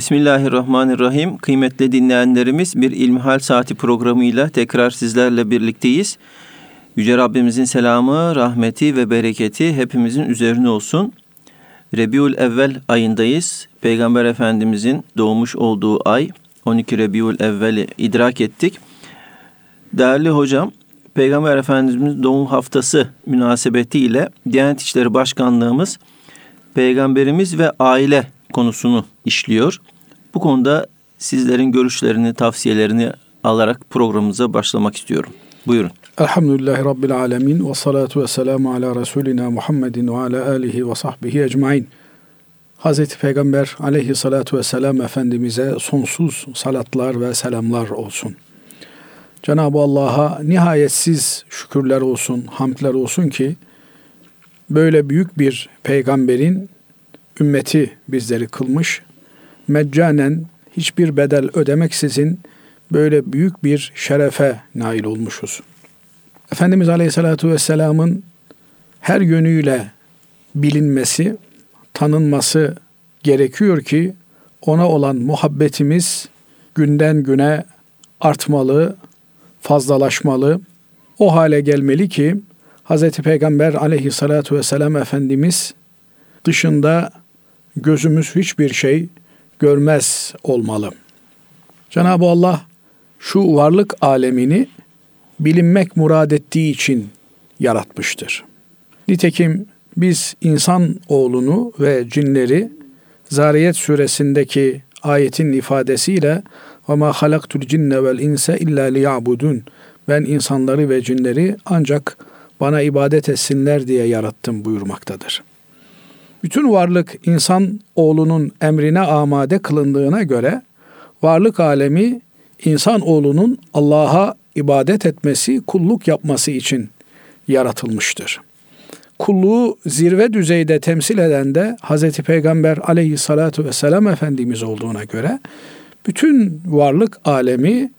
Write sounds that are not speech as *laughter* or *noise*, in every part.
Bismillahirrahmanirrahim. Kıymetli dinleyenlerimiz bir İlmihal Saati programıyla tekrar sizlerle birlikteyiz. Yüce Rabbimizin selamı, rahmeti ve bereketi hepimizin üzerine olsun. Rebiul Evvel ayındayız. Peygamber Efendimizin doğmuş olduğu ay 12 Rebiul Evvel'i idrak ettik. Değerli hocam, Peygamber Efendimizin doğum haftası münasebetiyle Diyanet İşleri Başkanlığımız Peygamberimiz ve aile konusunu işliyor. Bu konuda sizlerin görüşlerini, tavsiyelerini alarak programımıza başlamak istiyorum. Buyurun. Elhamdülillahi Rabbil Alemin ve salatu ve selamu ala Resulina Muhammedin ve ala alihi ve sahbihi ecmain. Hazreti Peygamber aleyhissalatu vesselam Efendimiz'e sonsuz salatlar ve selamlar olsun. Cenab-ı Allah'a nihayetsiz şükürler olsun, hamdler olsun ki böyle büyük bir peygamberin ümmeti bizleri kılmış. Meccanen hiçbir bedel ödemeksizin böyle büyük bir şerefe nail olmuşuz. Efendimiz Aleyhisselatü Vesselam'ın her yönüyle bilinmesi, tanınması gerekiyor ki ona olan muhabbetimiz günden güne artmalı, fazlalaşmalı. O hale gelmeli ki Hz. Peygamber aleyhissalatu vesselam Efendimiz dışında gözümüz hiçbir şey görmez olmalı. Cenab-ı Allah şu varlık alemini bilinmek murad ettiği için yaratmıştır. Nitekim biz insan oğlunu ve cinleri Zariyet suresindeki ayetin ifadesiyle ve ma halaktul cinne vel inse illa liyabudun. Ben insanları ve cinleri ancak bana ibadet etsinler diye yarattım buyurmaktadır. Bütün varlık insan oğlunun emrine amade kılındığına göre varlık alemi insan oğlunun Allah'a ibadet etmesi, kulluk yapması için yaratılmıştır. Kulluğu zirve düzeyde temsil eden de Hz. Peygamber aleyhissalatu vesselam Efendimiz olduğuna göre bütün varlık alemi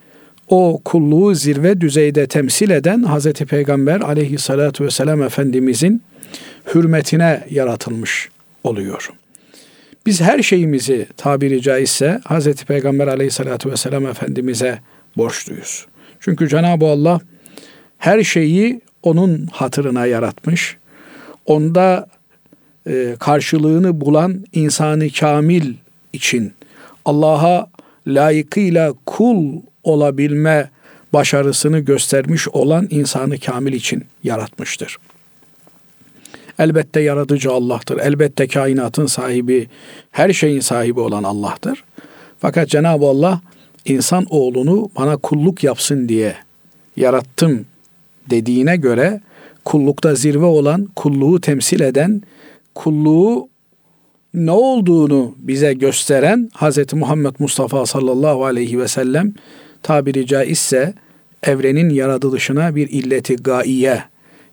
o kulluğu zirve düzeyde temsil eden Hz. Peygamber aleyhissalatu vesselam Efendimizin hürmetine yaratılmış oluyor. Biz her şeyimizi tabiri caizse Hz. Peygamber aleyhissalatu vesselam Efendimiz'e borçluyuz. Çünkü Cenab-ı Allah her şeyi onun hatırına yaratmış. Onda e, karşılığını bulan insanı kamil için Allah'a layıkıyla kul olabilme başarısını göstermiş olan insanı kamil için yaratmıştır. Elbette yaratıcı Allah'tır. Elbette kainatın sahibi, her şeyin sahibi olan Allah'tır. Fakat Cenab-ı Allah insan oğlunu bana kulluk yapsın diye yarattım dediğine göre kullukta zirve olan, kulluğu temsil eden, kulluğu ne olduğunu bize gösteren Hz. Muhammed Mustafa sallallahu aleyhi ve sellem tabiri caizse evrenin yaratılışına bir illeti gaiye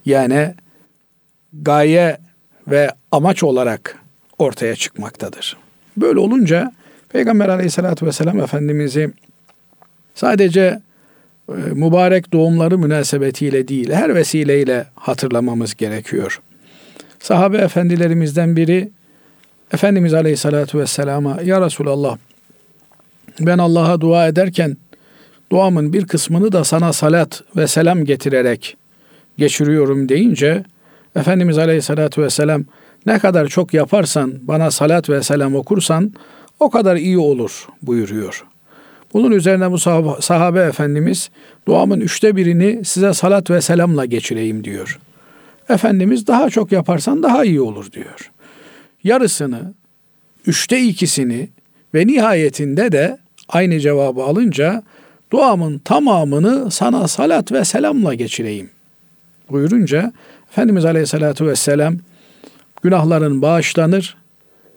yani gaye ve amaç olarak ortaya çıkmaktadır. Böyle olunca Peygamber aleyhissalatü vesselam Efendimiz'i sadece e, mübarek doğumları münasebetiyle değil her vesileyle hatırlamamız gerekiyor. Sahabe efendilerimizden biri Efendimiz Aleyhisselatü Vesselam'a Ya Resulallah ben Allah'a dua ederken duamın bir kısmını da sana salat ve selam getirerek geçiriyorum deyince Efendimiz Aleyhisselatü Vesselam ne kadar çok yaparsan bana salat ve selam okursan o kadar iyi olur buyuruyor. Bunun üzerine bu sahabe, sahabe efendimiz duamın üçte birini size salat ve selamla geçireyim diyor. Efendimiz daha çok yaparsan daha iyi olur diyor yarısını, üçte ikisini ve nihayetinde de aynı cevabı alınca duamın tamamını sana salat ve selamla geçireyim buyurunca Efendimiz Aleyhisselatü Vesselam günahların bağışlanır,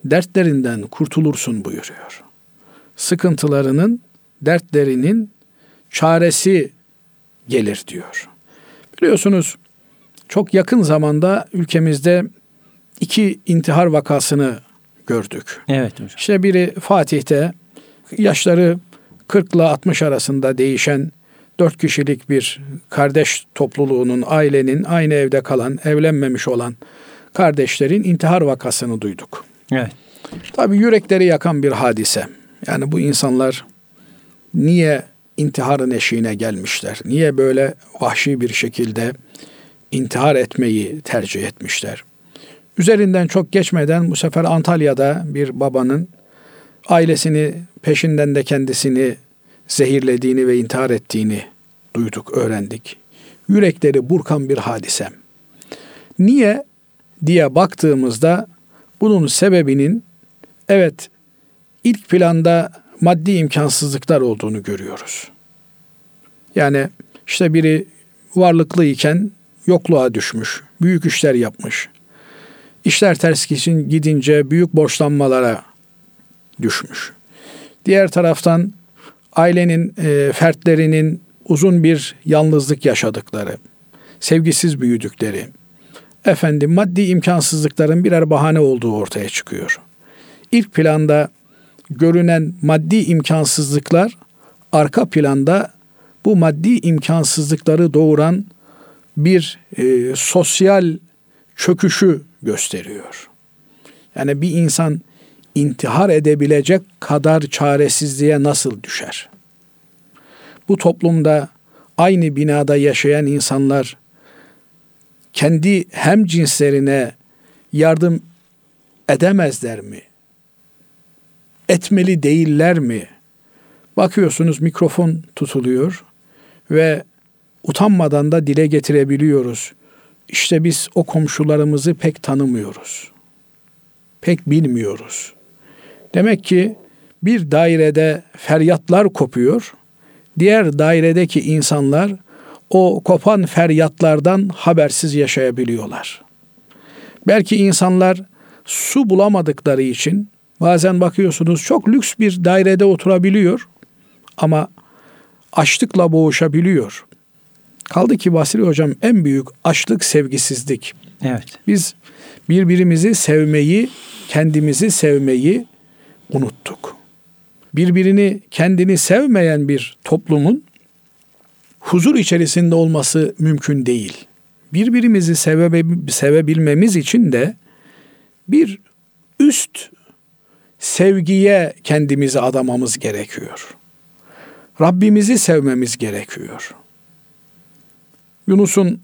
dertlerinden kurtulursun buyuruyor. Sıkıntılarının, dertlerinin çaresi gelir diyor. Biliyorsunuz çok yakın zamanda ülkemizde iki intihar vakasını gördük. Evet hocam. İşte biri Fatih'te yaşları 40 ile 60 arasında değişen dört kişilik bir kardeş topluluğunun, ailenin aynı evde kalan, evlenmemiş olan kardeşlerin intihar vakasını duyduk. Evet. Tabi yürekleri yakan bir hadise. Yani bu insanlar niye intiharın eşiğine gelmişler? Niye böyle vahşi bir şekilde intihar etmeyi tercih etmişler? Üzerinden çok geçmeden bu sefer Antalya'da bir babanın ailesini peşinden de kendisini zehirlediğini ve intihar ettiğini duyduk, öğrendik. Yürekleri burkan bir hadise. Niye diye baktığımızda bunun sebebinin evet ilk planda maddi imkansızlıklar olduğunu görüyoruz. Yani işte biri varlıklı iken yokluğa düşmüş, büyük işler yapmış. İşler ters gidince büyük borçlanmalara düşmüş. Diğer taraftan ailenin e, fertlerinin uzun bir yalnızlık yaşadıkları, sevgisiz büyüdükleri, efendim maddi imkansızlıkların birer bahane olduğu ortaya çıkıyor. İlk planda görünen maddi imkansızlıklar arka planda bu maddi imkansızlıkları doğuran bir e, sosyal çöküşü gösteriyor. Yani bir insan intihar edebilecek kadar çaresizliğe nasıl düşer? Bu toplumda aynı binada yaşayan insanlar kendi hem cinslerine yardım edemezler mi? Etmeli değiller mi? Bakıyorsunuz mikrofon tutuluyor ve utanmadan da dile getirebiliyoruz. İşte biz o komşularımızı pek tanımıyoruz. Pek bilmiyoruz. Demek ki bir dairede feryatlar kopuyor. Diğer dairedeki insanlar o kopan feryatlardan habersiz yaşayabiliyorlar. Belki insanlar su bulamadıkları için bazen bakıyorsunuz çok lüks bir dairede oturabiliyor ama açlıkla boğuşabiliyor. Kaldı ki Basri Hocam en büyük açlık sevgisizlik. Evet. Biz birbirimizi sevmeyi, kendimizi sevmeyi unuttuk. Birbirini kendini sevmeyen bir toplumun huzur içerisinde olması mümkün değil. Birbirimizi seve, sevebilmemiz için de bir üst sevgiye kendimizi adamamız gerekiyor. Rabbimizi sevmemiz gerekiyor. Yunus'un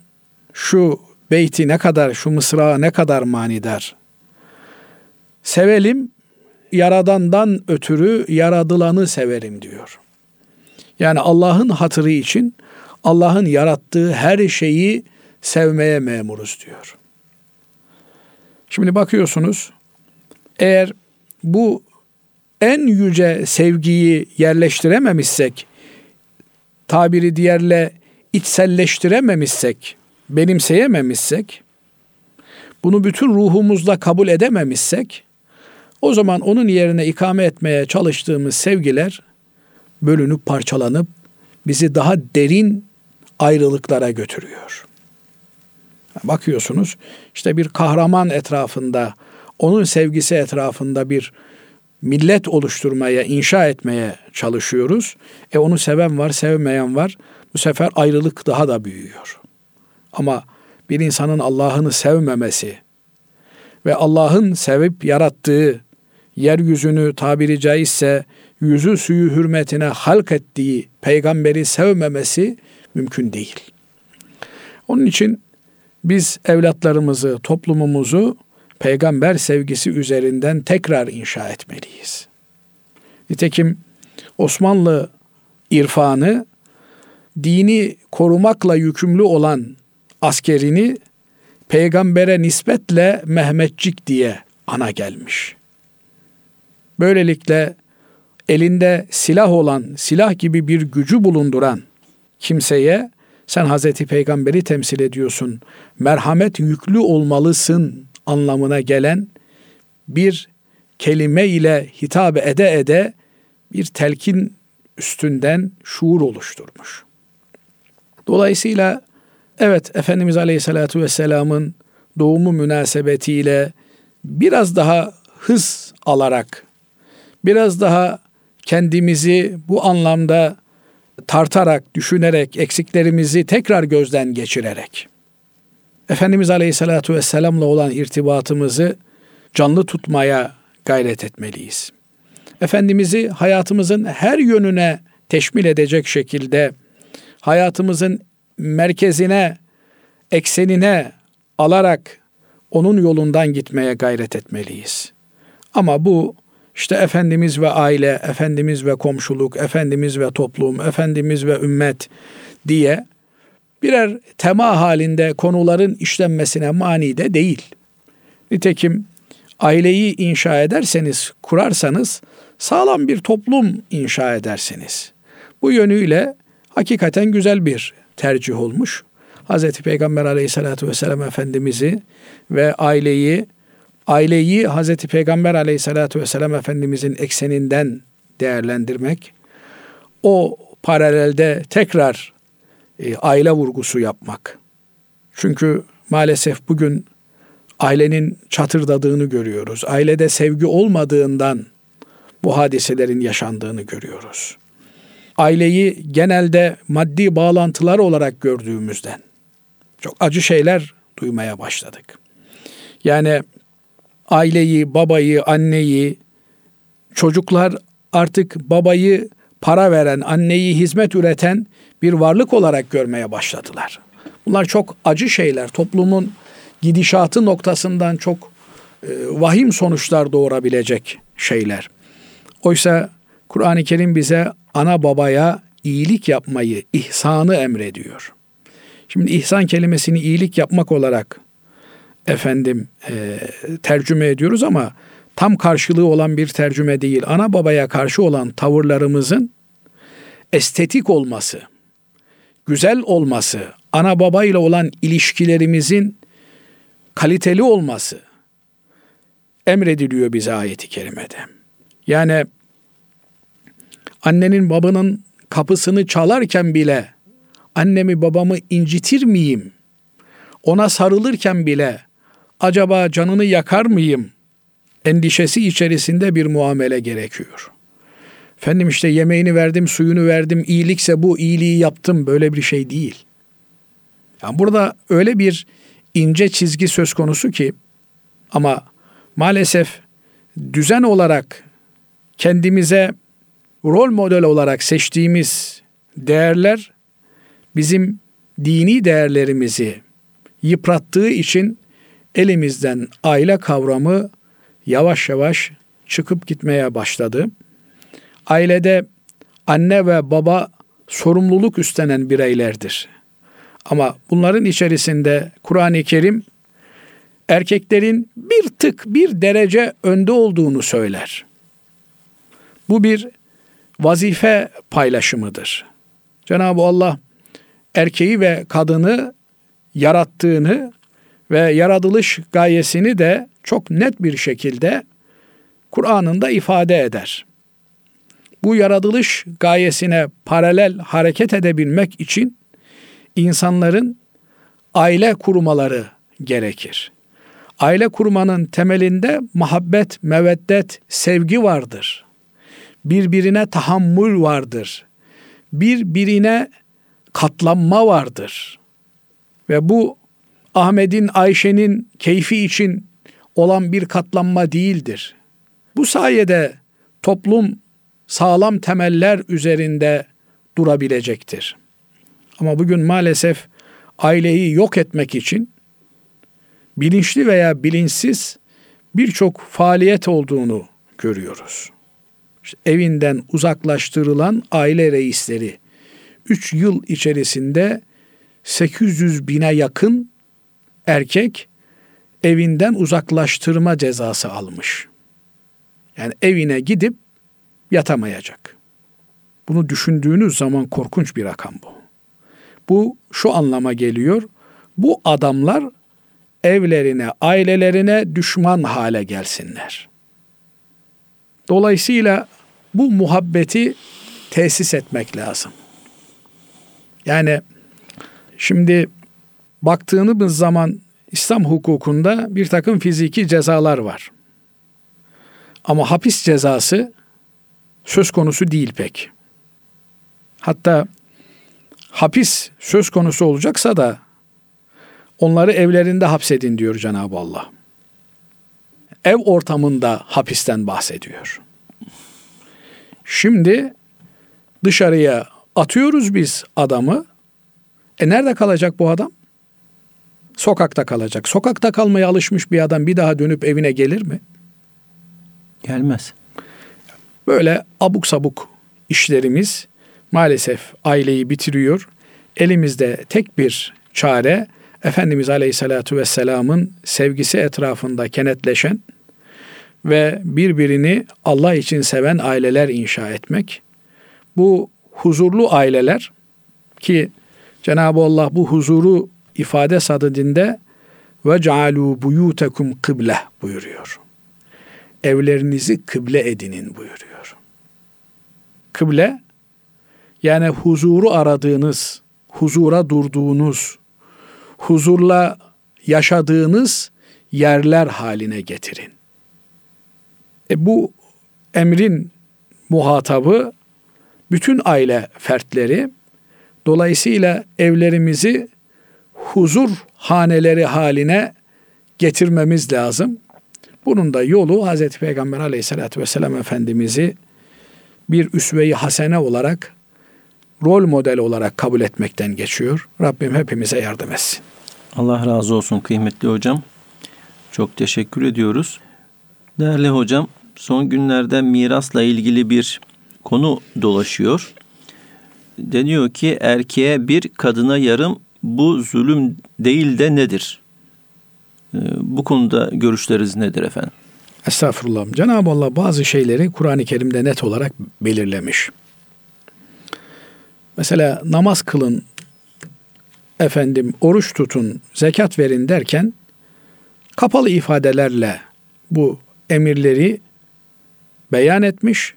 şu beyti ne kadar, şu mısra ne kadar manidar. Sevelim, yaradandan ötürü yaradılanı severim diyor. Yani Allah'ın hatırı için Allah'ın yarattığı her şeyi sevmeye memuruz diyor. Şimdi bakıyorsunuz eğer bu en yüce sevgiyi yerleştirememişsek, tabiri diğerle içselleştirememişsek, benimseyememişsek, bunu bütün ruhumuzla kabul edememişsek, o zaman onun yerine ikame etmeye çalıştığımız sevgiler bölünüp parçalanıp bizi daha derin ayrılıklara götürüyor. Bakıyorsunuz işte bir kahraman etrafında, onun sevgisi etrafında bir millet oluşturmaya, inşa etmeye çalışıyoruz. E onu seven var, sevmeyen var. Bu sefer ayrılık daha da büyüyor. Ama bir insanın Allah'ını sevmemesi ve Allah'ın sevip yarattığı yeryüzünü tabiri caizse yüzü suyu hürmetine halk ettiği peygamberi sevmemesi mümkün değil. Onun için biz evlatlarımızı, toplumumuzu peygamber sevgisi üzerinden tekrar inşa etmeliyiz. Nitekim Osmanlı irfanı dini korumakla yükümlü olan askerini peygambere nispetle Mehmetçik diye ana gelmiş. Böylelikle elinde silah olan, silah gibi bir gücü bulunduran kimseye sen Hazreti Peygamber'i temsil ediyorsun, merhamet yüklü olmalısın anlamına gelen bir kelime ile hitap ede ede bir telkin üstünden şuur oluşturmuş. Dolayısıyla evet Efendimiz Aleyhisselatü Vesselam'ın doğumu münasebetiyle biraz daha hız alarak, biraz daha kendimizi bu anlamda tartarak, düşünerek, eksiklerimizi tekrar gözden geçirerek Efendimiz Aleyhisselatü Vesselam'la olan irtibatımızı canlı tutmaya gayret etmeliyiz. Efendimiz'i hayatımızın her yönüne teşmil edecek şekilde hayatımızın merkezine, eksenine alarak onun yolundan gitmeye gayret etmeliyiz. Ama bu işte Efendimiz ve aile, Efendimiz ve komşuluk, Efendimiz ve toplum, Efendimiz ve ümmet diye birer tema halinde konuların işlenmesine mani de değil. Nitekim aileyi inşa ederseniz, kurarsanız sağlam bir toplum inşa edersiniz. Bu yönüyle hakikaten güzel bir tercih olmuş. Hz. Peygamber aleyhissalatü vesselam Efendimiz'i ve aileyi, aileyi Hz. Peygamber aleyhissalatü vesselam Efendimiz'in ekseninden değerlendirmek, o paralelde tekrar e, aile vurgusu yapmak. Çünkü maalesef bugün ailenin çatırdadığını görüyoruz. Ailede sevgi olmadığından bu hadiselerin yaşandığını görüyoruz. Aileyi genelde maddi bağlantılar olarak gördüğümüzden çok acı şeyler duymaya başladık. Yani aileyi, babayı, anneyi, çocuklar artık babayı para veren, anneyi hizmet üreten bir varlık olarak görmeye başladılar. Bunlar çok acı şeyler. Toplumun gidişatı noktasından çok e, vahim sonuçlar doğurabilecek şeyler. Oysa Kur'an-ı Kerim bize ana babaya iyilik yapmayı, ihsanı emrediyor. Şimdi ihsan kelimesini iyilik yapmak olarak efendim e, tercüme ediyoruz ama tam karşılığı olan bir tercüme değil. Ana babaya karşı olan tavırlarımızın estetik olması, güzel olması, ana baba ile olan ilişkilerimizin kaliteli olması emrediliyor bize ayeti kerimede. Yani annenin babanın kapısını çalarken bile annemi babamı incitir miyim? Ona sarılırken bile acaba canını yakar mıyım? Endişesi içerisinde bir muamele gerekiyor. Efendim işte yemeğini verdim, suyunu verdim, iyilikse bu iyiliği yaptım böyle bir şey değil. Yani burada öyle bir ince çizgi söz konusu ki ama maalesef düzen olarak kendimize rol model olarak seçtiğimiz değerler bizim dini değerlerimizi yıprattığı için elimizden aile kavramı yavaş yavaş çıkıp gitmeye başladı. Ailede anne ve baba sorumluluk üstlenen bireylerdir. Ama bunların içerisinde Kur'an-ı Kerim erkeklerin bir tık bir derece önde olduğunu söyler. Bu bir vazife paylaşımıdır. Cenab-ı Allah erkeği ve kadını yarattığını ve yaratılış gayesini de çok net bir şekilde Kur'an'ında ifade eder. Bu yaratılış gayesine paralel hareket edebilmek için insanların aile kurmaları gerekir. Aile kurmanın temelinde muhabbet, meveddet, sevgi vardır. Birbirine tahammül vardır. Birbirine katlanma vardır. Ve bu Ahmet'in, Ayşe'nin keyfi için olan bir katlanma değildir. Bu sayede toplum sağlam temeller üzerinde durabilecektir. Ama bugün maalesef aileyi yok etmek için bilinçli veya bilinçsiz birçok faaliyet olduğunu görüyoruz. İşte evinden uzaklaştırılan aile reisleri 3 yıl içerisinde 800 bine yakın erkek evinden uzaklaştırma cezası almış. Yani evine gidip yatamayacak. Bunu düşündüğünüz zaman korkunç bir rakam bu. Bu şu anlama geliyor. Bu adamlar evlerine, ailelerine düşman hale gelsinler. Dolayısıyla bu muhabbeti tesis etmek lazım. Yani şimdi baktığımız zaman İslam hukukunda bir takım fiziki cezalar var. Ama hapis cezası söz konusu değil pek. Hatta hapis söz konusu olacaksa da onları evlerinde hapsedin diyor Cenab-ı Allah. Ev ortamında hapisten bahsediyor. Şimdi dışarıya atıyoruz biz adamı. E nerede kalacak bu adam? Sokakta kalacak. Sokakta kalmaya alışmış bir adam bir daha dönüp evine gelir mi? Gelmez. Böyle abuk sabuk işlerimiz maalesef aileyi bitiriyor. Elimizde tek bir çare Efendimiz Aleyhisselatü Vesselam'ın sevgisi etrafında kenetleşen ve birbirini Allah için seven aileler inşa etmek. Bu huzurlu aileler ki Cenab-ı Allah bu huzuru ifade sadedinde ve cealu buyutekum kıble buyuruyor. Evlerinizi kıble edinin buyuruyor. Kıble yani huzuru aradığınız, huzura durduğunuz, huzurla yaşadığınız yerler haline getirin. E bu emrin muhatabı bütün aile fertleri dolayısıyla evlerimizi huzur haneleri haline getirmemiz lazım. Bunun da yolu Hz. Peygamber aleyhissalatü vesselam Efendimiz'i bir üsve-i hasene olarak rol model olarak kabul etmekten geçiyor. Rabbim hepimize yardım etsin. Allah razı olsun kıymetli hocam. Çok teşekkür ediyoruz. Değerli hocam, son günlerde mirasla ilgili bir konu dolaşıyor. Deniyor ki erkeğe bir kadına yarım bu zulüm değil de nedir? Ee, bu konuda görüşleriniz nedir efendim? Estağfurullah. Cenab-ı Allah bazı şeyleri Kur'an-ı Kerim'de net olarak belirlemiş. Mesela namaz kılın, efendim oruç tutun, zekat verin derken kapalı ifadelerle bu emirleri beyan etmiş,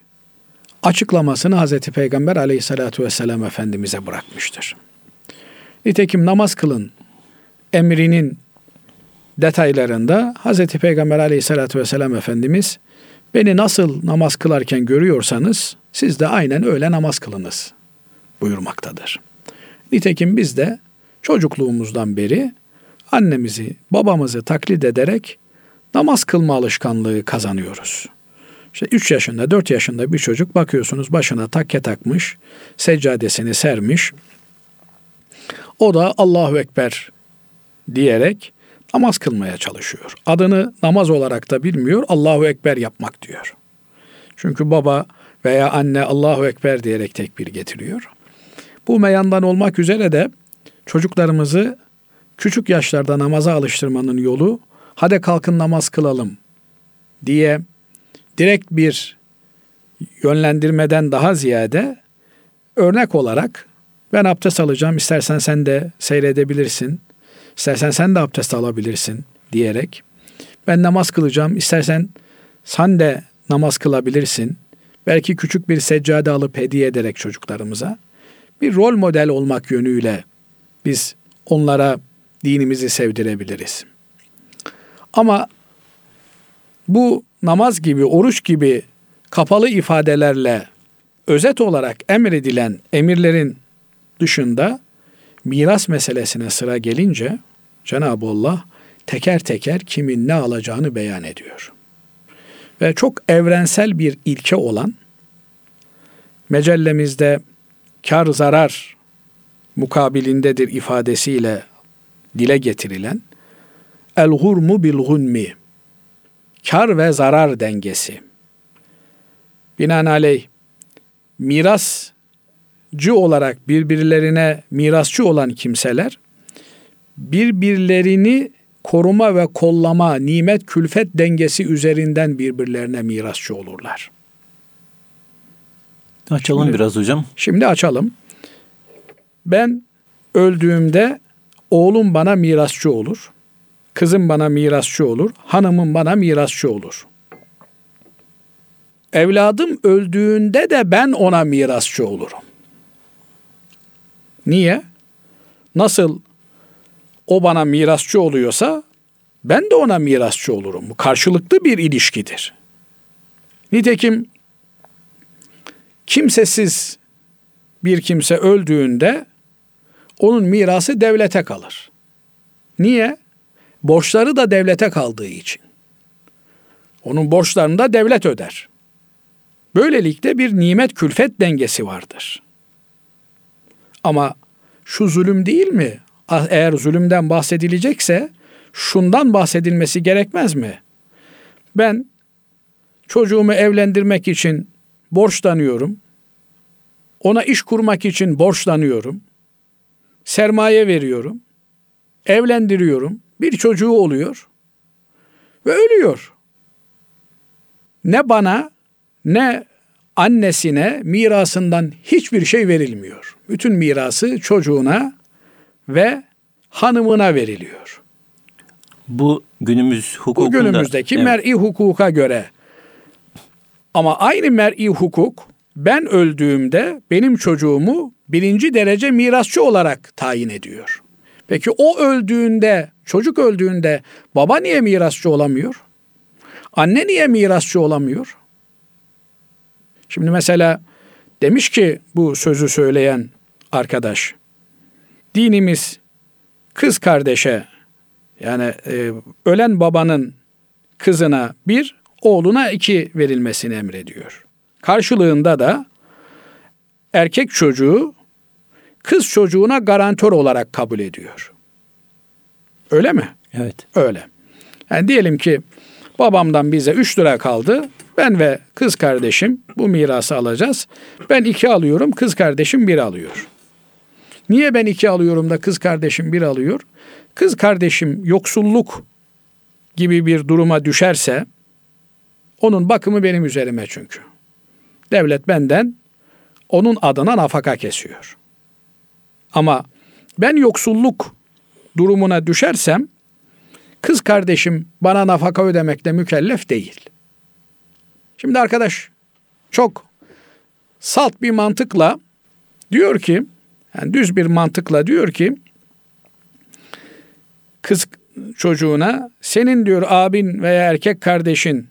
açıklamasını Hazreti Peygamber aleyhissalatü vesselam Efendimiz'e bırakmıştır. Nitekim namaz kılın emrinin detaylarında Hazreti Peygamber aleyhissalatü vesselam Efendimiz beni nasıl namaz kılarken görüyorsanız siz de aynen öyle namaz kılınız buyurmaktadır. Nitekim biz de çocukluğumuzdan beri annemizi, babamızı taklit ederek namaz kılma alışkanlığı kazanıyoruz. İşte 3 yaşında, 4 yaşında bir çocuk bakıyorsunuz başına takke takmış, seccadesini sermiş. O da Allahu Ekber diyerek namaz kılmaya çalışıyor. Adını namaz olarak da bilmiyor, Allahu Ekber yapmak diyor. Çünkü baba veya anne Allahu Ekber diyerek tekbir getiriyor. Bu meyandan olmak üzere de çocuklarımızı küçük yaşlarda namaza alıştırmanın yolu hadi kalkın namaz kılalım diye direkt bir yönlendirmeden daha ziyade örnek olarak ben abdest alacağım istersen sen de seyredebilirsin. İstersen sen de abdest alabilirsin diyerek ben namaz kılacağım istersen sen de namaz kılabilirsin. Belki küçük bir seccade alıp hediye ederek çocuklarımıza bir rol model olmak yönüyle biz onlara dinimizi sevdirebiliriz. Ama bu namaz gibi, oruç gibi kapalı ifadelerle özet olarak emredilen emirlerin dışında miras meselesine sıra gelince Cenab-ı Allah teker teker kimin ne alacağını beyan ediyor. Ve çok evrensel bir ilke olan mecellemizde kar zarar mukabilindedir ifadesiyle dile getirilen el hurmu bil gunmi kar ve zarar dengesi. Binaenaleyh mirascı olarak birbirlerine mirasçı olan kimseler birbirlerini koruma ve kollama, nimet külfet dengesi üzerinden birbirlerine mirasçı olurlar. Açalım şimdi, biraz hocam. Şimdi açalım. Ben öldüğümde oğlum bana mirasçı olur. Kızım bana mirasçı olur. Hanımım bana mirasçı olur. Evladım öldüğünde de ben ona mirasçı olurum. Niye? Nasıl o bana mirasçı oluyorsa ben de ona mirasçı olurum. Bu karşılıklı bir ilişkidir. Nitekim kimsesiz bir kimse öldüğünde onun mirası devlete kalır. Niye? Borçları da devlete kaldığı için. Onun borçlarını da devlet öder. Böylelikle bir nimet külfet dengesi vardır. Ama şu zulüm değil mi? Eğer zulümden bahsedilecekse şundan bahsedilmesi gerekmez mi? Ben çocuğumu evlendirmek için borçlanıyorum. Ona iş kurmak için borçlanıyorum. Sermaye veriyorum. Evlendiriyorum. Bir çocuğu oluyor. Ve ölüyor. Ne bana ne annesine mirasından hiçbir şey verilmiyor. Bütün mirası çocuğuna ve hanımına veriliyor. Bu günümüz hukukunda. Bu günümüzdeki evet. mer'i hukuka göre. Ama aynı mer'i hukuk ben öldüğümde benim çocuğumu birinci derece mirasçı olarak tayin ediyor. Peki o öldüğünde, çocuk öldüğünde baba niye mirasçı olamıyor? Anne niye mirasçı olamıyor? Şimdi mesela demiş ki bu sözü söyleyen arkadaş, dinimiz kız kardeşe yani e, ölen babanın kızına bir, oğluna iki verilmesini emrediyor. Karşılığında da erkek çocuğu kız çocuğuna garantör olarak kabul ediyor. Öyle mi? Evet. Öyle. Yani diyelim ki babamdan bize 3 lira kaldı. Ben ve kız kardeşim bu mirası alacağız. Ben iki alıyorum, kız kardeşim bir alıyor. Niye ben iki alıyorum da kız kardeşim bir alıyor? Kız kardeşim yoksulluk gibi bir duruma düşerse onun bakımı benim üzerime çünkü. Devlet benden onun adına nafaka kesiyor. Ama ben yoksulluk durumuna düşersem kız kardeşim bana nafaka ödemekle mükellef değil. Şimdi arkadaş çok salt bir mantıkla diyor ki yani düz bir mantıkla diyor ki kız çocuğuna senin diyor abin veya erkek kardeşin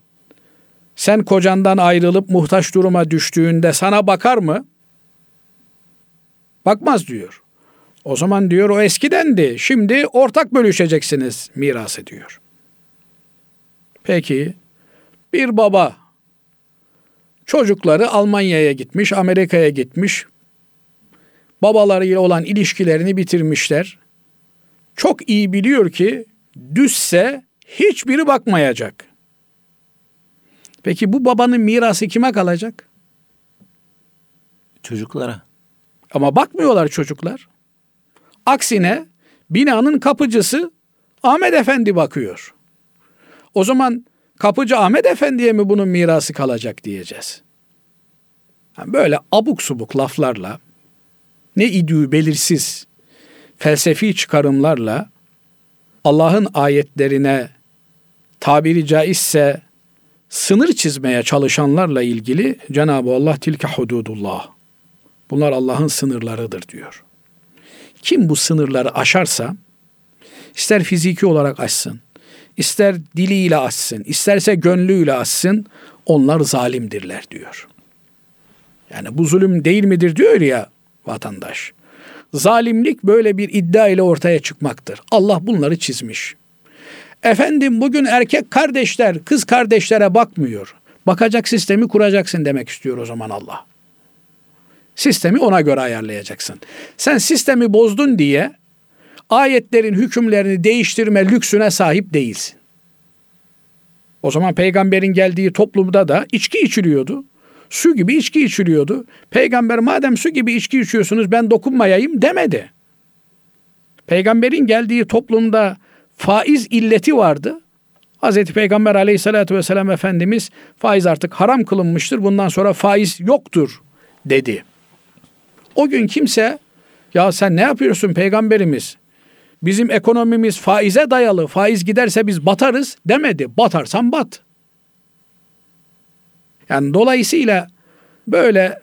sen kocandan ayrılıp muhtaç duruma düştüğünde sana bakar mı? Bakmaz diyor. O zaman diyor o eskidendi. Şimdi ortak bölüşeceksiniz mirası diyor. Peki bir baba çocukları Almanya'ya gitmiş, Amerika'ya gitmiş. Babalarıyla olan ilişkilerini bitirmişler. Çok iyi biliyor ki düşse hiçbiri bakmayacak. Peki bu babanın mirası kime kalacak? Çocuklara. Ama bakmıyorlar çocuklar. Aksine binanın kapıcısı Ahmet Efendi bakıyor. O zaman kapıcı Ahmet Efendi'ye mi bunun mirası kalacak diyeceğiz. Yani böyle abuk subuk laflarla ne idüğü belirsiz felsefi çıkarımlarla Allah'ın ayetlerine tabiri caizse sınır çizmeye çalışanlarla ilgili Cenab-ı Allah tilke hududullah. Bunlar Allah'ın sınırlarıdır diyor. Kim bu sınırları aşarsa ister fiziki olarak aşsın, ister diliyle aşsın, isterse gönlüyle aşsın onlar zalimdirler diyor. Yani bu zulüm değil midir diyor ya vatandaş. Zalimlik böyle bir iddia ile ortaya çıkmaktır. Allah bunları çizmiş. Efendim bugün erkek kardeşler kız kardeşlere bakmıyor. Bakacak sistemi kuracaksın demek istiyor o zaman Allah. Sistemi ona göre ayarlayacaksın. Sen sistemi bozdun diye ayetlerin hükümlerini değiştirme lüksüne sahip değilsin. O zaman peygamberin geldiği toplumda da içki içiliyordu. Su gibi içki içiliyordu. Peygamber madem su gibi içki içiyorsunuz ben dokunmayayım demedi. Peygamberin geldiği toplumda faiz illeti vardı. Hazreti Peygamber aleyhissalatü vesselam Efendimiz faiz artık haram kılınmıştır. Bundan sonra faiz yoktur dedi. O gün kimse ya sen ne yapıyorsun peygamberimiz? Bizim ekonomimiz faize dayalı. Faiz giderse biz batarız demedi. Batarsan bat. Yani dolayısıyla böyle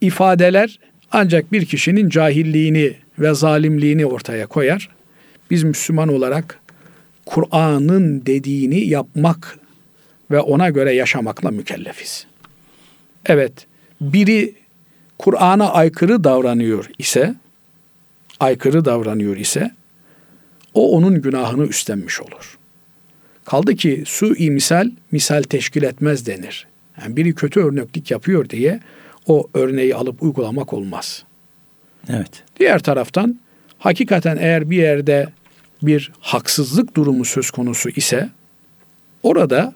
ifadeler ancak bir kişinin cahilliğini ve zalimliğini ortaya koyar. Biz Müslüman olarak Kur'an'ın dediğini yapmak ve ona göre yaşamakla mükellefiz. Evet, biri Kur'an'a aykırı davranıyor ise, aykırı davranıyor ise, o onun günahını üstlenmiş olur. Kaldı ki su misal, misal teşkil etmez denir. Yani biri kötü örneklik yapıyor diye o örneği alıp uygulamak olmaz. Evet. Diğer taraftan hakikaten eğer bir yerde bir haksızlık durumu söz konusu ise orada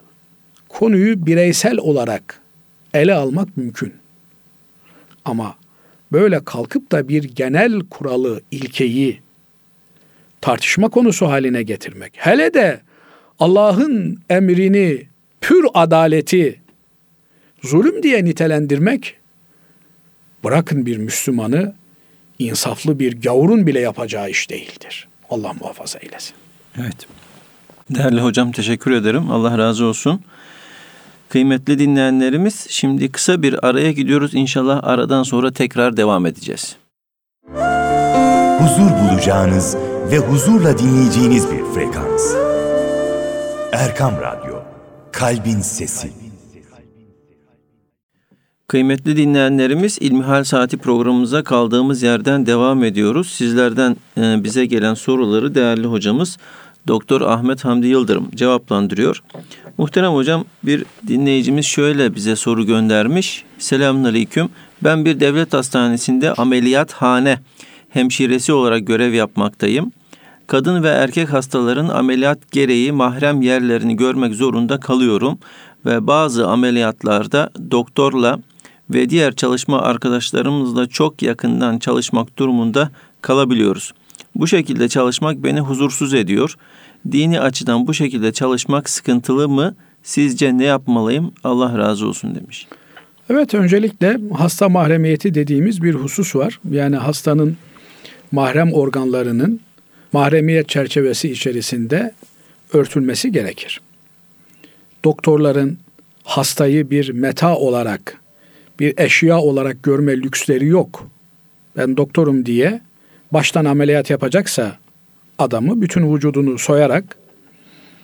konuyu bireysel olarak ele almak mümkün. Ama böyle kalkıp da bir genel kuralı, ilkeyi tartışma konusu haline getirmek. Hele de Allah'ın emrini, pür adaleti zulüm diye nitelendirmek bırakın bir Müslümanı insaflı bir gavurun bile yapacağı iş değildir. Allah muhafaza eylesin. Evet. Değerli hocam teşekkür ederim. Allah razı olsun. Kıymetli dinleyenlerimiz şimdi kısa bir araya gidiyoruz. İnşallah aradan sonra tekrar devam edeceğiz. Huzur bulacağınız ve huzurla dinleyeceğiniz bir frekans. Erkam Radyo, Kalbin Sesi. Kıymetli dinleyenlerimiz İlmihal Saati programımıza kaldığımız yerden devam ediyoruz. Sizlerden e, bize gelen soruları değerli hocamız Doktor Ahmet Hamdi Yıldırım cevaplandırıyor. Muhterem hocam bir dinleyicimiz şöyle bize soru göndermiş. Selamünaleyküm. Ben bir devlet hastanesinde ameliyathane hemşiresi olarak görev yapmaktayım. Kadın ve erkek hastaların ameliyat gereği mahrem yerlerini görmek zorunda kalıyorum ve bazı ameliyatlarda doktorla ve diğer çalışma arkadaşlarımızla çok yakından çalışmak durumunda kalabiliyoruz. Bu şekilde çalışmak beni huzursuz ediyor. Dini açıdan bu şekilde çalışmak sıkıntılı mı? Sizce ne yapmalıyım? Allah razı olsun demiş. Evet öncelikle hasta mahremiyeti dediğimiz bir husus var. Yani hastanın mahrem organlarının mahremiyet çerçevesi içerisinde örtülmesi gerekir. Doktorların hastayı bir meta olarak, bir eşya olarak görme lüksleri yok. Ben doktorum diye baştan ameliyat yapacaksa adamı bütün vücudunu soyarak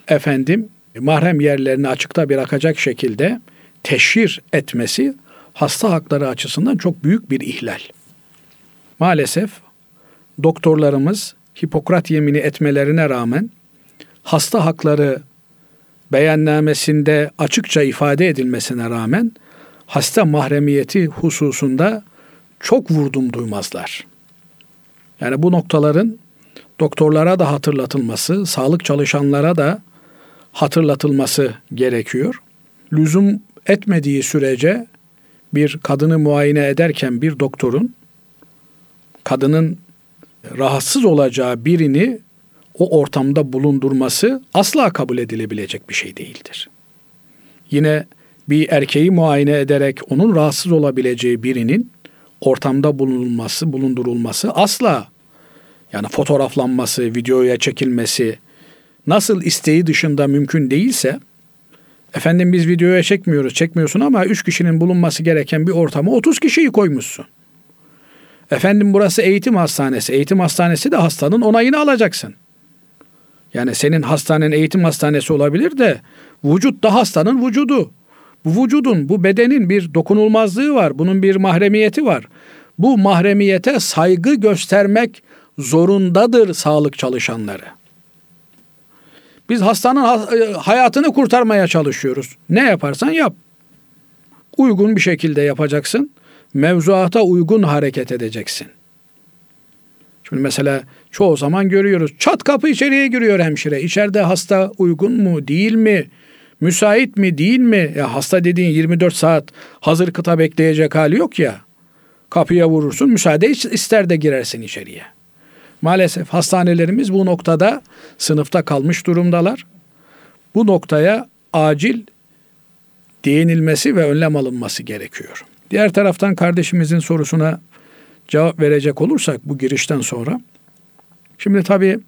efendim mahrem yerlerini açıkta bırakacak şekilde teşhir etmesi hasta hakları açısından çok büyük bir ihlal. Maalesef doktorlarımız Hipokrat yemini etmelerine rağmen hasta hakları beyannamesinde açıkça ifade edilmesine rağmen hasta mahremiyeti hususunda çok vurdum duymazlar. Yani bu noktaların doktorlara da hatırlatılması, sağlık çalışanlara da hatırlatılması gerekiyor. Lüzum etmediği sürece bir kadını muayene ederken bir doktorun kadının rahatsız olacağı birini o ortamda bulundurması asla kabul edilebilecek bir şey değildir. Yine bir erkeği muayene ederek onun rahatsız olabileceği birinin ortamda bulunulması, bulundurulması asla yani fotoğraflanması, videoya çekilmesi nasıl isteği dışında mümkün değilse efendim biz videoya çekmiyoruz, çekmiyorsun ama üç kişinin bulunması gereken bir ortama 30 kişiyi koymuşsun. Efendim burası eğitim hastanesi. Eğitim hastanesi de hastanın onayını alacaksın. Yani senin hastanen eğitim hastanesi olabilir de vücut da hastanın vücudu. Bu vücudun, bu bedenin bir dokunulmazlığı var. Bunun bir mahremiyeti var. Bu mahremiyete saygı göstermek zorundadır sağlık çalışanları. Biz hastanın e, hayatını kurtarmaya çalışıyoruz. Ne yaparsan yap. Uygun bir şekilde yapacaksın. Mevzuata uygun hareket edeceksin. Şimdi mesela çoğu zaman görüyoruz. Çat kapı içeriye giriyor hemşire. İçeride hasta uygun mu, değil mi? Müsait mi, değil mi? Ya hasta dediğin 24 saat hazır kıta bekleyecek hali yok ya. Kapıya vurursun, müsaade ister de girersin içeriye. Maalesef hastanelerimiz bu noktada sınıfta kalmış durumdalar. Bu noktaya acil değinilmesi ve önlem alınması gerekiyor. Diğer taraftan kardeşimizin sorusuna cevap verecek olursak bu girişten sonra şimdi tabii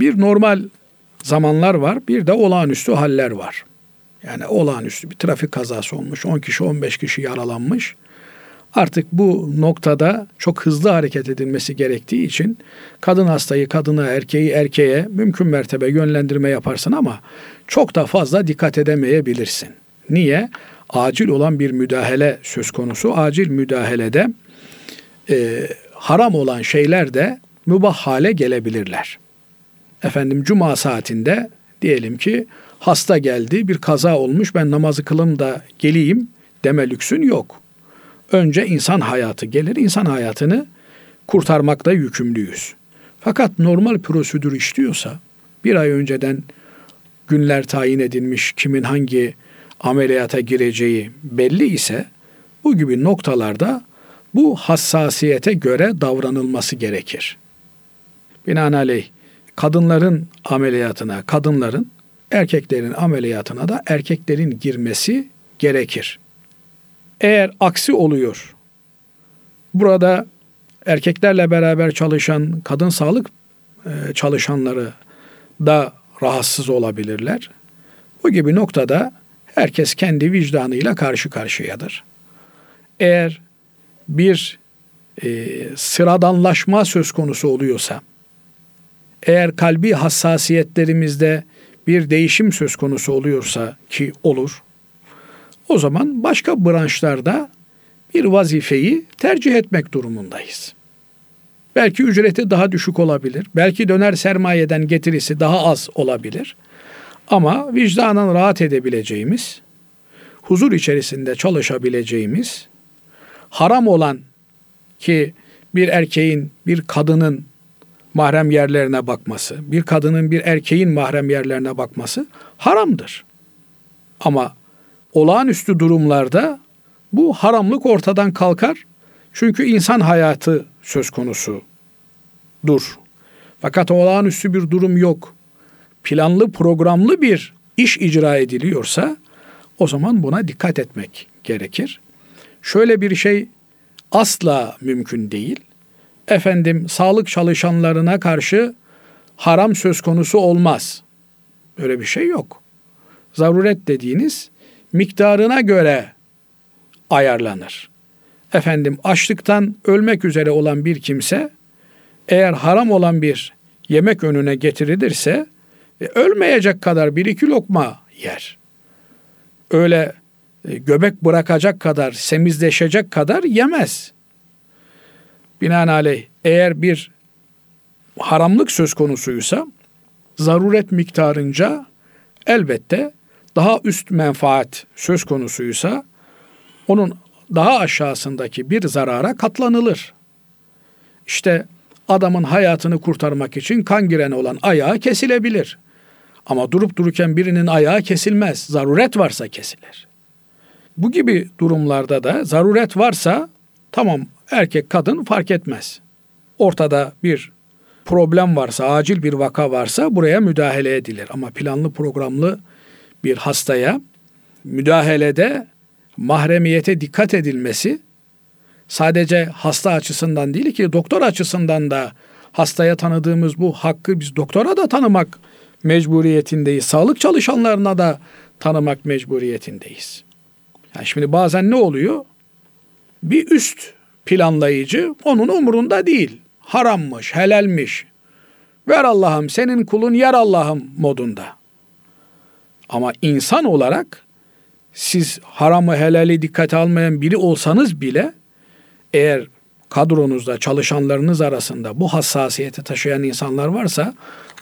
bir normal zamanlar var, bir de olağanüstü haller var. Yani olağanüstü bir trafik kazası olmuş, 10 kişi 15 kişi yaralanmış. Artık bu noktada çok hızlı hareket edilmesi gerektiği için kadın hastayı kadına, erkeği erkeğe mümkün mertebe yönlendirme yaparsın ama çok da fazla dikkat edemeyebilirsin. Niye? Acil olan bir müdahale söz konusu. Acil müdahalede e, haram olan şeyler de mübah hale gelebilirler. Efendim cuma saatinde diyelim ki hasta geldi, bir kaza olmuş, ben namazı kılım da geleyim deme lüksün yok. Önce insan hayatı gelir, insan hayatını kurtarmakta yükümlüyüz. Fakat normal prosedür işliyorsa, bir ay önceden günler tayin edilmiş, kimin hangi ameliyata gireceği belli ise, bu gibi noktalarda bu hassasiyete göre davranılması gerekir. Binaenaleyh kadınların ameliyatına, kadınların erkeklerin ameliyatına da erkeklerin girmesi gerekir. Eğer aksi oluyor, burada erkeklerle beraber çalışan kadın sağlık e, çalışanları da rahatsız olabilirler. Bu gibi noktada herkes kendi vicdanıyla karşı karşıyadır. Eğer bir e, sıradanlaşma söz konusu oluyorsa, eğer kalbi hassasiyetlerimizde bir değişim söz konusu oluyorsa ki olur, o zaman başka branşlarda bir vazifeyi tercih etmek durumundayız. Belki ücreti daha düşük olabilir. Belki döner sermayeden getirisi daha az olabilir. Ama vicdanen rahat edebileceğimiz, huzur içerisinde çalışabileceğimiz, haram olan ki bir erkeğin, bir kadının mahrem yerlerine bakması, bir kadının bir erkeğin mahrem yerlerine bakması haramdır. Ama olağanüstü durumlarda bu haramlık ortadan kalkar. Çünkü insan hayatı söz konusu dur. Fakat olağanüstü bir durum yok. Planlı programlı bir iş icra ediliyorsa o zaman buna dikkat etmek gerekir. Şöyle bir şey asla mümkün değil. Efendim sağlık çalışanlarına karşı haram söz konusu olmaz. Böyle bir şey yok. Zaruret dediğiniz miktarına göre ayarlanır. Efendim açlıktan ölmek üzere olan bir kimse eğer haram olan bir yemek önüne getirilirse e, ölmeyecek kadar bir iki lokma yer. Öyle e, göbek bırakacak kadar, semizleşecek kadar yemez. Binaenaleyh eğer bir haramlık söz konusuysa zaruret miktarınca elbette daha üst menfaat söz konusuysa onun daha aşağısındaki bir zarara katlanılır. İşte adamın hayatını kurtarmak için kan gireni olan ayağı kesilebilir. Ama durup dururken birinin ayağı kesilmez. Zaruret varsa kesilir. Bu gibi durumlarda da zaruret varsa tamam erkek kadın fark etmez. Ortada bir problem varsa, acil bir vaka varsa buraya müdahale edilir. Ama planlı programlı bir hastaya müdahalede mahremiyete dikkat edilmesi sadece hasta açısından değil ki doktor açısından da hastaya tanıdığımız bu hakkı biz doktora da tanımak mecburiyetindeyiz. Sağlık çalışanlarına da tanımak mecburiyetindeyiz. Yani şimdi bazen ne oluyor? Bir üst planlayıcı onun umurunda değil. Harammış, helalmiş. Ver Allah'ım senin kulun yer Allah'ım modunda. Ama insan olarak siz haramı helali dikkate almayan biri olsanız bile eğer kadronuzda çalışanlarınız arasında bu hassasiyeti taşıyan insanlar varsa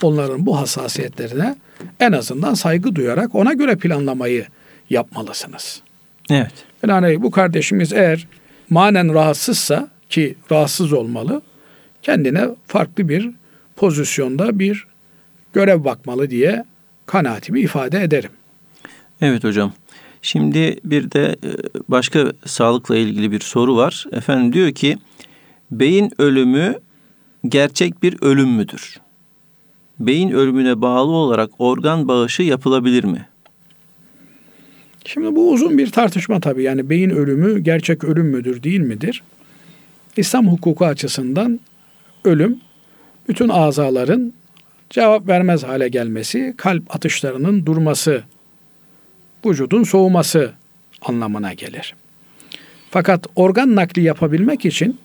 onların bu hassasiyetlerine en azından saygı duyarak ona göre planlamayı yapmalısınız. Evet. Yani bu kardeşimiz eğer manen rahatsızsa ki rahatsız olmalı kendine farklı bir pozisyonda bir görev bakmalı diye kanaatimi ifade ederim. Evet hocam. Şimdi bir de e, başka sağlıkla ilgili bir soru var. Efendim diyor ki beyin ölümü gerçek bir ölüm müdür? Beyin ölümüne bağlı olarak organ bağışı yapılabilir mi? Şimdi bu uzun bir tartışma tabii. Yani beyin ölümü gerçek ölüm müdür değil midir? İslam hukuku açısından ölüm bütün azaların cevap vermez hale gelmesi, kalp atışlarının durması vücudun soğuması anlamına gelir. Fakat organ nakli yapabilmek için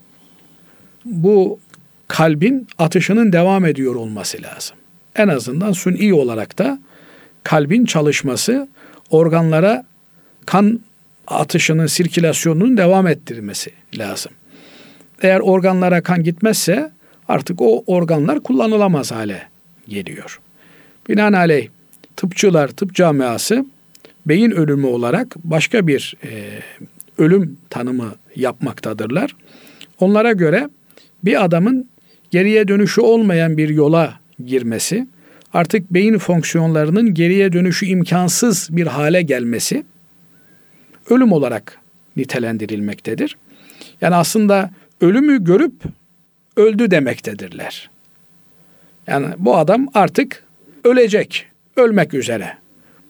bu kalbin atışının devam ediyor olması lazım. En azından suni olarak da kalbin çalışması organlara kan atışının sirkülasyonunun devam ettirmesi lazım. Eğer organlara kan gitmezse artık o organlar kullanılamaz hale geliyor. Binaenaleyh tıpçılar, tıp camiası beyin ölümü olarak başka bir e, ölüm tanımı yapmaktadırlar. Onlara göre bir adamın geriye dönüşü olmayan bir yola girmesi, artık beyin fonksiyonlarının geriye dönüşü imkansız bir hale gelmesi ölüm olarak nitelendirilmektedir. Yani aslında ölümü görüp öldü demektedirler. Yani bu adam artık ölecek, ölmek üzere.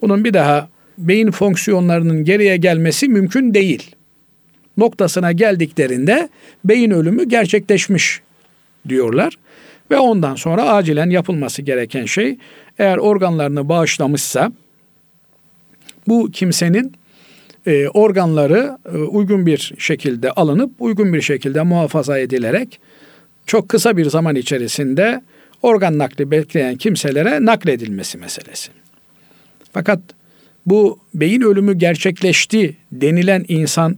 Bunun bir daha beyin fonksiyonlarının geriye gelmesi mümkün değil. Noktasına geldiklerinde beyin ölümü gerçekleşmiş diyorlar. Ve ondan sonra acilen yapılması gereken şey eğer organlarını bağışlamışsa bu kimsenin e, organları e, uygun bir şekilde alınıp uygun bir şekilde muhafaza edilerek çok kısa bir zaman içerisinde organ nakli bekleyen kimselere nakledilmesi meselesi. Fakat bu beyin ölümü gerçekleşti denilen insan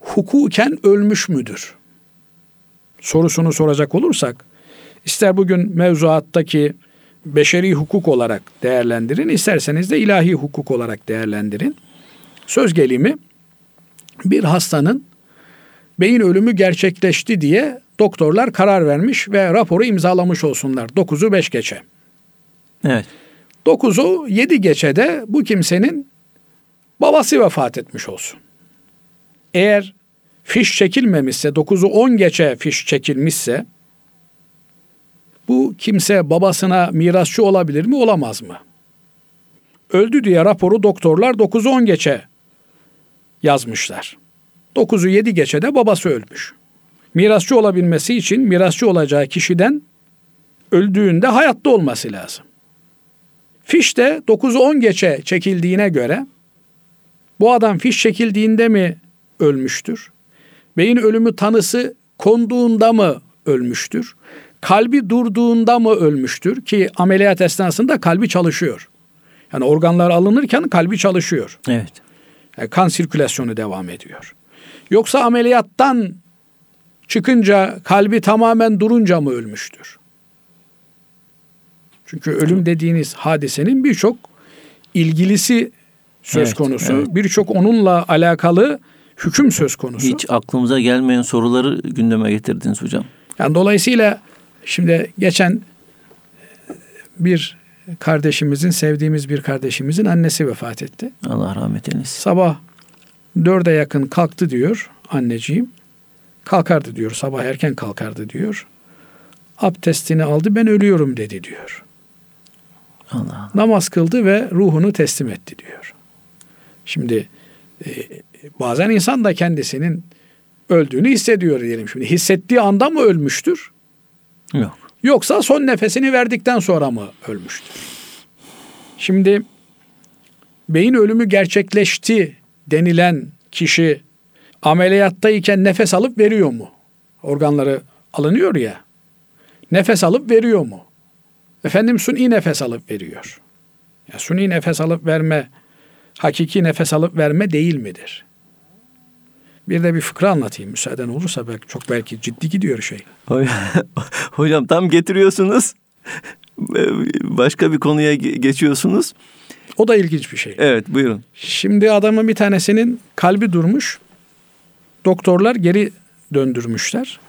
hukuken ölmüş müdür? Sorusunu soracak olursak ister bugün mevzuattaki beşeri hukuk olarak değerlendirin, isterseniz de ilahi hukuk olarak değerlendirin. Söz gelimi bir hastanın beyin ölümü gerçekleşti diye doktorlar karar vermiş ve raporu imzalamış olsunlar. 9'u 5 geçe. Evet. 9'u 7 geçe de bu kimsenin babası vefat etmiş olsun. Eğer fiş çekilmemişse, 9'u 10 geçe fiş çekilmişse bu kimse babasına mirasçı olabilir mi, olamaz mı? Öldü diye raporu doktorlar 9'u 10 geçe yazmışlar. 9'u 7 geçe de babası ölmüş. Mirasçı olabilmesi için mirasçı olacağı kişiden öldüğünde hayatta olması lazım. Fiş de 9'u 10 geçe çekildiğine göre bu adam fiş çekildiğinde mi ölmüştür? Beyin ölümü tanısı konduğunda mı ölmüştür? Kalbi durduğunda mı ölmüştür? Ki ameliyat esnasında kalbi çalışıyor. Yani organlar alınırken kalbi çalışıyor. Evet. Yani kan sirkülasyonu devam ediyor. Yoksa ameliyattan çıkınca kalbi tamamen durunca mı ölmüştür? Çünkü ölüm dediğiniz hadisenin birçok ilgilisi söz Evet, konusu. evet. Birçok onunla alakalı hüküm söz konusu. Hiç aklımıza gelmeyen soruları gündeme getirdiniz hocam. Yani dolayısıyla şimdi geçen e, bir kardeşimizin, sevdiğimiz bir kardeşimizin annesi vefat etti. Allah rahmet eylesin. Sabah dörde yakın kalktı diyor anneciğim. Kalkardı diyor sabah erken kalkardı diyor. Abdestini aldı ben ölüyorum dedi diyor. Allah. Namaz kıldı ve ruhunu teslim etti diyor. Şimdi e, bazen insan da kendisinin öldüğünü hissediyor diyelim şimdi. Hissettiği anda mı ölmüştür? Yok. Yoksa son nefesini verdikten sonra mı ölmüştür? Şimdi beyin ölümü gerçekleşti denilen kişi ameliyattayken nefes alıp veriyor mu? Organları alınıyor ya. Nefes alıp veriyor mu? Efendim suni nefes alıp veriyor. Ya suni nefes alıp verme hakiki nefes alıp verme değil midir? Bir de bir fıkra anlatayım müsaaden olursa belki çok belki ciddi gidiyor şey. *laughs* Hocam tam getiriyorsunuz. Başka bir konuya ge- geçiyorsunuz. O da ilginç bir şey. Evet buyurun. Şimdi adamın bir tanesinin kalbi durmuş. Doktorlar geri döndürmüşler.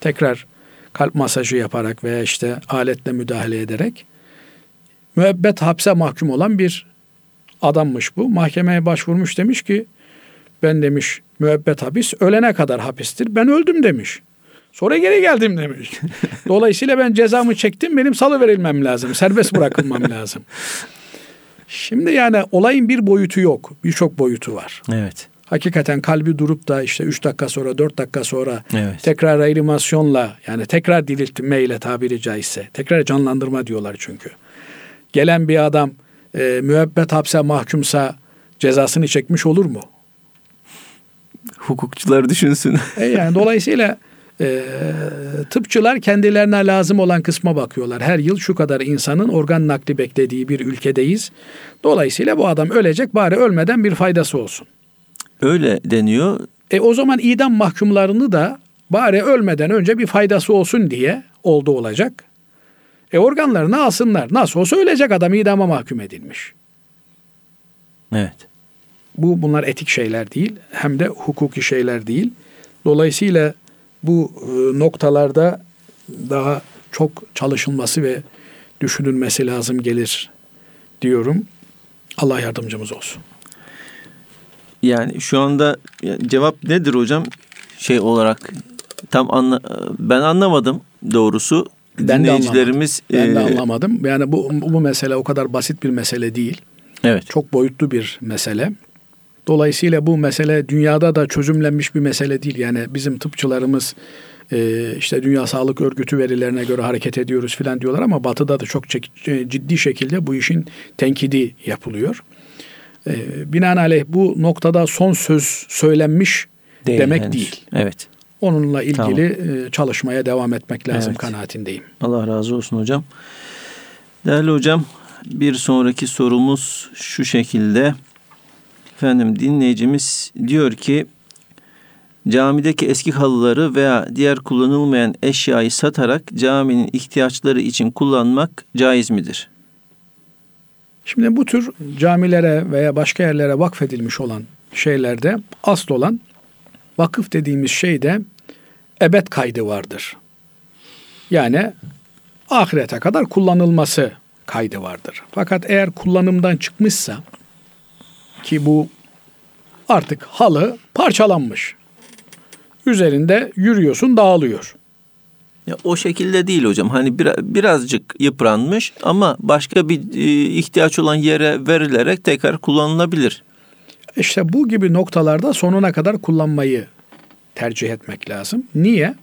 Tekrar kalp masajı yaparak veya işte aletle müdahale ederek müebbet hapse mahkum olan bir adammış bu. Mahkemeye başvurmuş demiş ki ben demiş müebbet hapis ölene kadar hapistir. Ben öldüm demiş. Sonra geri geldim demiş. *laughs* Dolayısıyla ben cezamı çektim benim salı verilmem lazım. Serbest bırakılmam *laughs* lazım. Şimdi yani olayın bir boyutu yok. Birçok boyutu var. Evet. Hakikaten kalbi durup da işte 3 dakika sonra 4 dakika sonra Evet. tekrar reanimasyonla yani tekrar diriltmeyle tabiri caizse tekrar canlandırma diyorlar çünkü. Gelen bir adam e, müebbet hapse mahkumsa cezasını çekmiş olur mu? Hukukçular düşünsün. *laughs* E yani dolayısıyla e, tıpçılar kendilerine lazım olan kısma bakıyorlar. Her yıl şu kadar insanın organ nakli beklediği bir ülkedeyiz. Dolayısıyla bu adam ölecek bari ölmeden bir faydası olsun. Öyle deniyor. E o zaman idam mahkumlarını da bari ölmeden önce bir faydası olsun diye oldu olacak. E organlarını alsınlar. Nasıl olsa ölecek adam idama mahkum edilmiş. Evet. Bu bunlar etik şeyler değil. Hem de hukuki şeyler değil. Dolayısıyla bu e, noktalarda daha çok çalışılması ve düşünülmesi lazım gelir diyorum. Allah yardımcımız olsun. Yani şu anda cevap nedir hocam? Şey olarak tam anla, ben anlamadım doğrusu. Ben Dinleyicilerimiz de anlamadım. Ben de anlamadım. Yani bu bu mesele o kadar basit bir mesele değil. Evet. Çok boyutlu bir mesele. Dolayısıyla bu mesele dünyada da çözümlenmiş bir mesele değil. Yani bizim tıpçılarımız e, işte Dünya Sağlık Örgütü verilerine göre hareket ediyoruz filan diyorlar ama batıda da çok e, ciddi şekilde bu işin tenkidi yapılıyor. E, binaenaleyh bu noktada son söz söylenmiş değil, demek henüz. değil. Evet. Onunla ilgili tamam. çalışmaya devam etmek lazım evet. kanaatindeyim. Allah razı olsun hocam. Değerli hocam bir sonraki sorumuz şu şekilde. Efendim dinleyicimiz diyor ki camideki eski halıları veya diğer kullanılmayan eşyayı satarak caminin ihtiyaçları için kullanmak caiz midir? Şimdi bu tür camilere veya başka yerlere vakfedilmiş olan şeylerde asıl olan vakıf dediğimiz şeyde ebed kaydı vardır. Yani ahirete kadar kullanılması kaydı vardır. Fakat eğer kullanımdan çıkmışsa ki bu artık halı parçalanmış. Üzerinde yürüyorsun dağılıyor. Ya o şekilde değil hocam. Hani bir, birazcık yıpranmış ama başka bir e, ihtiyaç olan yere verilerek tekrar kullanılabilir. İşte bu gibi noktalarda sonuna kadar kullanmayı tercih etmek lazım. Niye?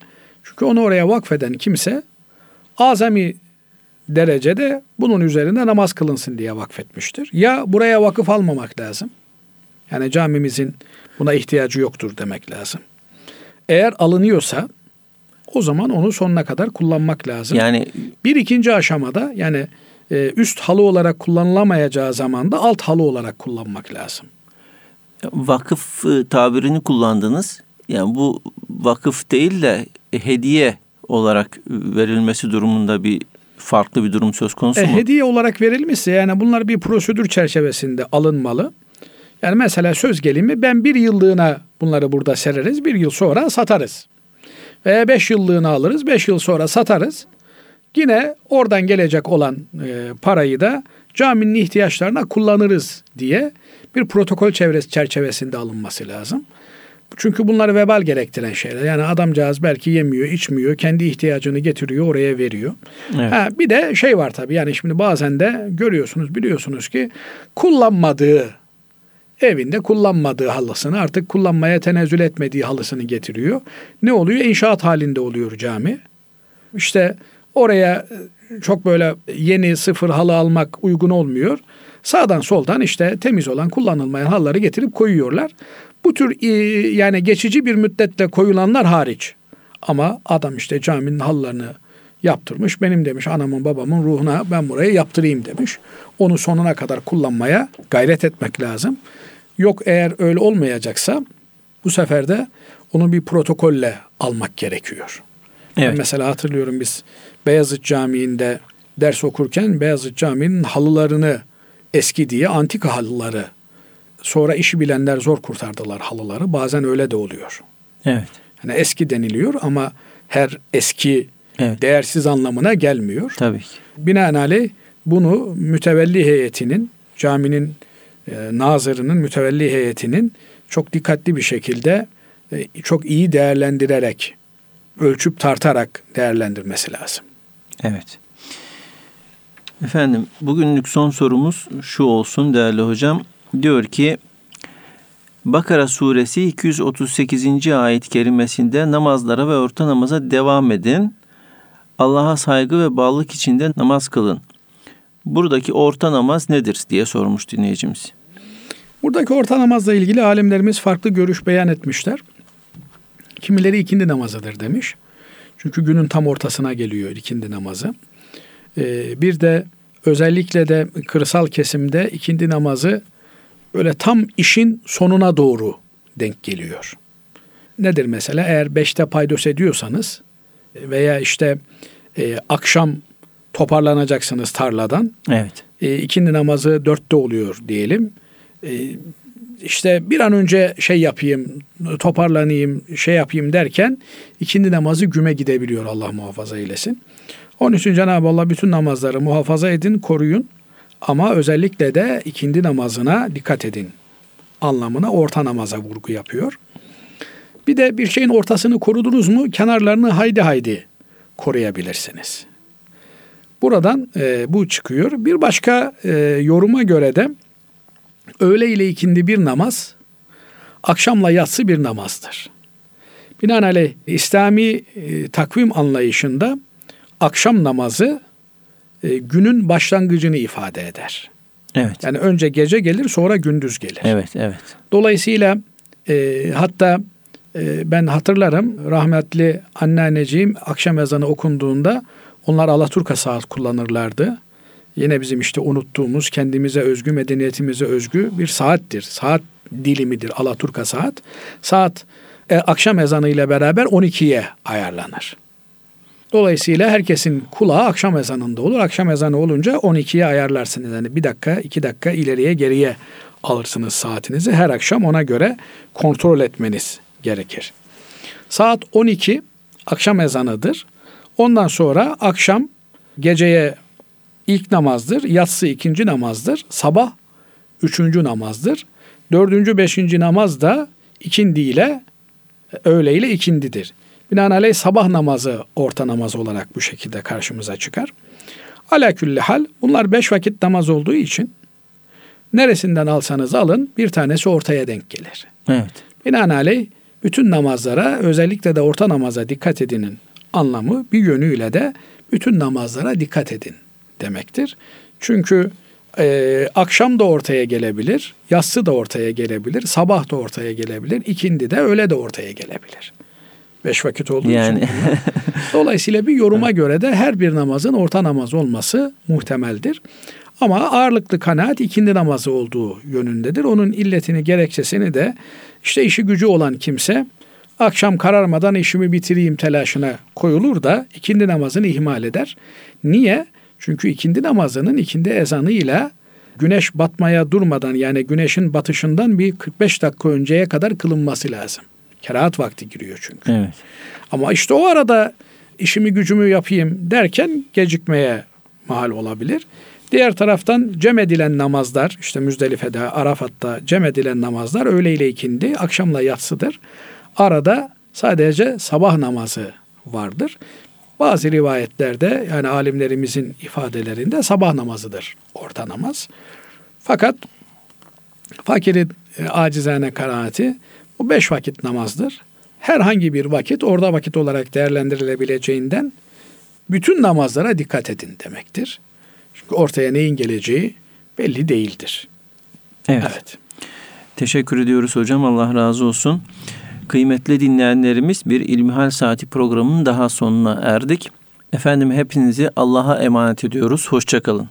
Çünkü onu oraya vakfeden kimse azami derecede bunun üzerinde namaz kılınsın diye vakfetmiştir. Ya buraya vakıf almamak lazım. Yani camimizin buna ihtiyacı yoktur demek lazım. Eğer alınıyorsa o zaman onu sonuna kadar kullanmak lazım. Yani bir ikinci aşamada yani e, üst halı olarak kullanılamayacağı zaman da alt halı olarak kullanmak lazım. Vakıf e, tabirini kullandınız. Yani bu vakıf değil de hediye olarak verilmesi durumunda bir farklı bir durum söz konusu e, mu? Hediye olarak verilmişse yani bunlar bir prosedür çerçevesinde alınmalı. Yani mesela söz gelimi ben bir yıllığına bunları burada sereriz, bir yıl sonra satarız. Veya beş yıllığına alırız, beş yıl sonra satarız. Yine oradan gelecek olan e, parayı da caminin ihtiyaçlarına kullanırız diye bir protokol çevresi çerçevesinde alınması lazım. Çünkü bunlar vebal gerektiren şeyler. Yani adamcağız belki yemiyor, içmiyor, kendi ihtiyacını getiriyor, oraya veriyor. Evet. Ha, bir de şey var tabii yani şimdi bazen de görüyorsunuz, biliyorsunuz ki kullanmadığı evinde kullanmadığı halısını artık kullanmaya tenezzül etmediği halısını getiriyor. Ne oluyor? İnşaat halinde oluyor cami. İşte oraya çok böyle yeni sıfır halı almak uygun olmuyor. Sağdan soldan işte temiz olan kullanılmayan halıları getirip koyuyorlar. Bu tür e, yani geçici bir müddetle koyulanlar hariç. Ama adam işte caminin halılarını yaptırmış. Benim demiş anamın babamın ruhuna ben burayı yaptırayım demiş. Onu sonuna kadar kullanmaya gayret etmek lazım. Yok eğer öyle olmayacaksa bu sefer de onu bir protokolle almak gerekiyor. Evet. Ben mesela hatırlıyorum biz Beyazıt Camii'nde ders okurken Beyazıt Camii'nin halılarını eski diye antika halıları sonra işi bilenler zor kurtardılar halıları. Bazen öyle de oluyor. Evet. Yani eski deniliyor ama her eski evet. değersiz anlamına gelmiyor. Tabii ki. Binaenaleyh bunu mütevelli heyetinin, caminin e, nazırının, mütevelli heyetinin çok dikkatli bir şekilde e, çok iyi değerlendirerek, ölçüp tartarak değerlendirmesi lazım. Evet. Efendim bugünlük son sorumuz şu olsun değerli hocam. Diyor ki Bakara suresi 238. ayet kerimesinde namazlara ve orta namaza devam edin. Allah'a saygı ve bağlılık içinde namaz kılın. Buradaki orta namaz nedir diye sormuş dinleyicimiz. Buradaki orta namazla ilgili alimlerimiz farklı görüş beyan etmişler. Kimileri ikindi namazıdır demiş. Çünkü günün tam ortasına geliyor ikindi namazı. Ee, bir de özellikle de kırsal kesimde ikindi namazı böyle tam işin sonuna doğru denk geliyor. Nedir mesela? Eğer beşte paydos ediyorsanız veya işte e, akşam toparlanacaksınız tarladan. Evet. E, ikindi namazı dörtte oluyor diyelim. E, işte bir an önce şey yapayım, toparlanayım, şey yapayım derken ikindi namazı güme gidebiliyor Allah muhafaza eylesin. Onun için Cenab-ı Allah bütün namazları muhafaza edin, koruyun. Ama özellikle de ikindi namazına dikkat edin anlamına orta namaza vurgu yapıyor. Bir de bir şeyin ortasını korudunuz mu kenarlarını haydi haydi koruyabilirsiniz. Buradan e, bu çıkıyor. Bir başka e, yoruma göre de öğle ile ikindi bir namaz, akşamla yatsı bir namazdır. Binaenaleyh İslami e, takvim anlayışında akşam namazı e, günün başlangıcını ifade eder. Evet. Yani önce gece gelir sonra gündüz gelir. Evet, evet. Dolayısıyla e, hatta e, ben hatırlarım rahmetli anneanneciğim akşam ezanı okunduğunda onlar Alaturka saat kullanırlardı. Yine bizim işte unuttuğumuz kendimize özgü, medeniyetimize özgü bir saattir. Saat dilimidir Alaturka saat. Saat e, akşam ezanı ile beraber 12'ye ayarlanır. Dolayısıyla herkesin kulağı akşam ezanında olur. Akşam ezanı olunca 12'ye ayarlarsınız. Yani bir dakika, iki dakika ileriye geriye alırsınız saatinizi. Her akşam ona göre kontrol etmeniz gerekir. Saat 12 akşam ezanıdır. Ondan sonra akşam geceye ilk namazdır. Yatsı ikinci namazdır. Sabah üçüncü namazdır. Dördüncü, beşinci namaz da ikindi ile öğle ile ikindidir. Binaenaleyh sabah namazı orta namaz olarak bu şekilde karşımıza çıkar. Ala külli hal bunlar beş vakit namaz olduğu için neresinden alsanız alın bir tanesi ortaya denk gelir. Evet. Binaenaleyh bütün namazlara özellikle de orta namaza dikkat edinin anlamı bir yönüyle de bütün namazlara dikkat edin demektir. Çünkü e, akşam da ortaya gelebilir, yatsı da ortaya gelebilir, sabah da ortaya gelebilir, ikindi de öğle de ortaya gelebilir. Beş vakit olduğu Yani için. *laughs* Dolayısıyla bir yoruma göre de her bir namazın orta namaz olması muhtemeldir. Ama ağırlıklı kanaat ikindi namazı olduğu yönündedir. Onun illetini, gerekçesini de işte işi gücü olan kimse akşam kararmadan işimi bitireyim telaşına koyulur da ikindi namazını ihmal eder. Niye? Çünkü ikindi namazının ikindi ezanıyla güneş batmaya durmadan yani güneşin batışından bir 45 dakika önceye kadar kılınması lazım. Kerahat vakti giriyor çünkü. evet. Ama işte o arada işimi gücümü yapayım derken gecikmeye mahal olabilir. Diğer taraftan cem edilen namazlar işte Müzdelife'de, Arafat'ta cem edilen namazlar öğle ile ikindi, akşamla yatsıdır. Arada sadece sabah namazı vardır. Bazı rivayetlerde yani alimlerimizin ifadelerinde sabah namazıdır orta namaz. Fakat fakirin e, acizane kanaati bu beş vakit namazdır. Herhangi bir vakit orada vakit olarak değerlendirilebileceğinden bütün namazlara dikkat edin demektir. Çünkü ortaya neyin geleceği belli değildir. Evet. Evet. Teşekkür ediyoruz hocam. Allah razı olsun. Kıymetli dinleyenlerimiz bir İlmihal Saati programının daha sonuna erdik. Efendim hepinizi Allah'a emanet ediyoruz. Hoşçakalın.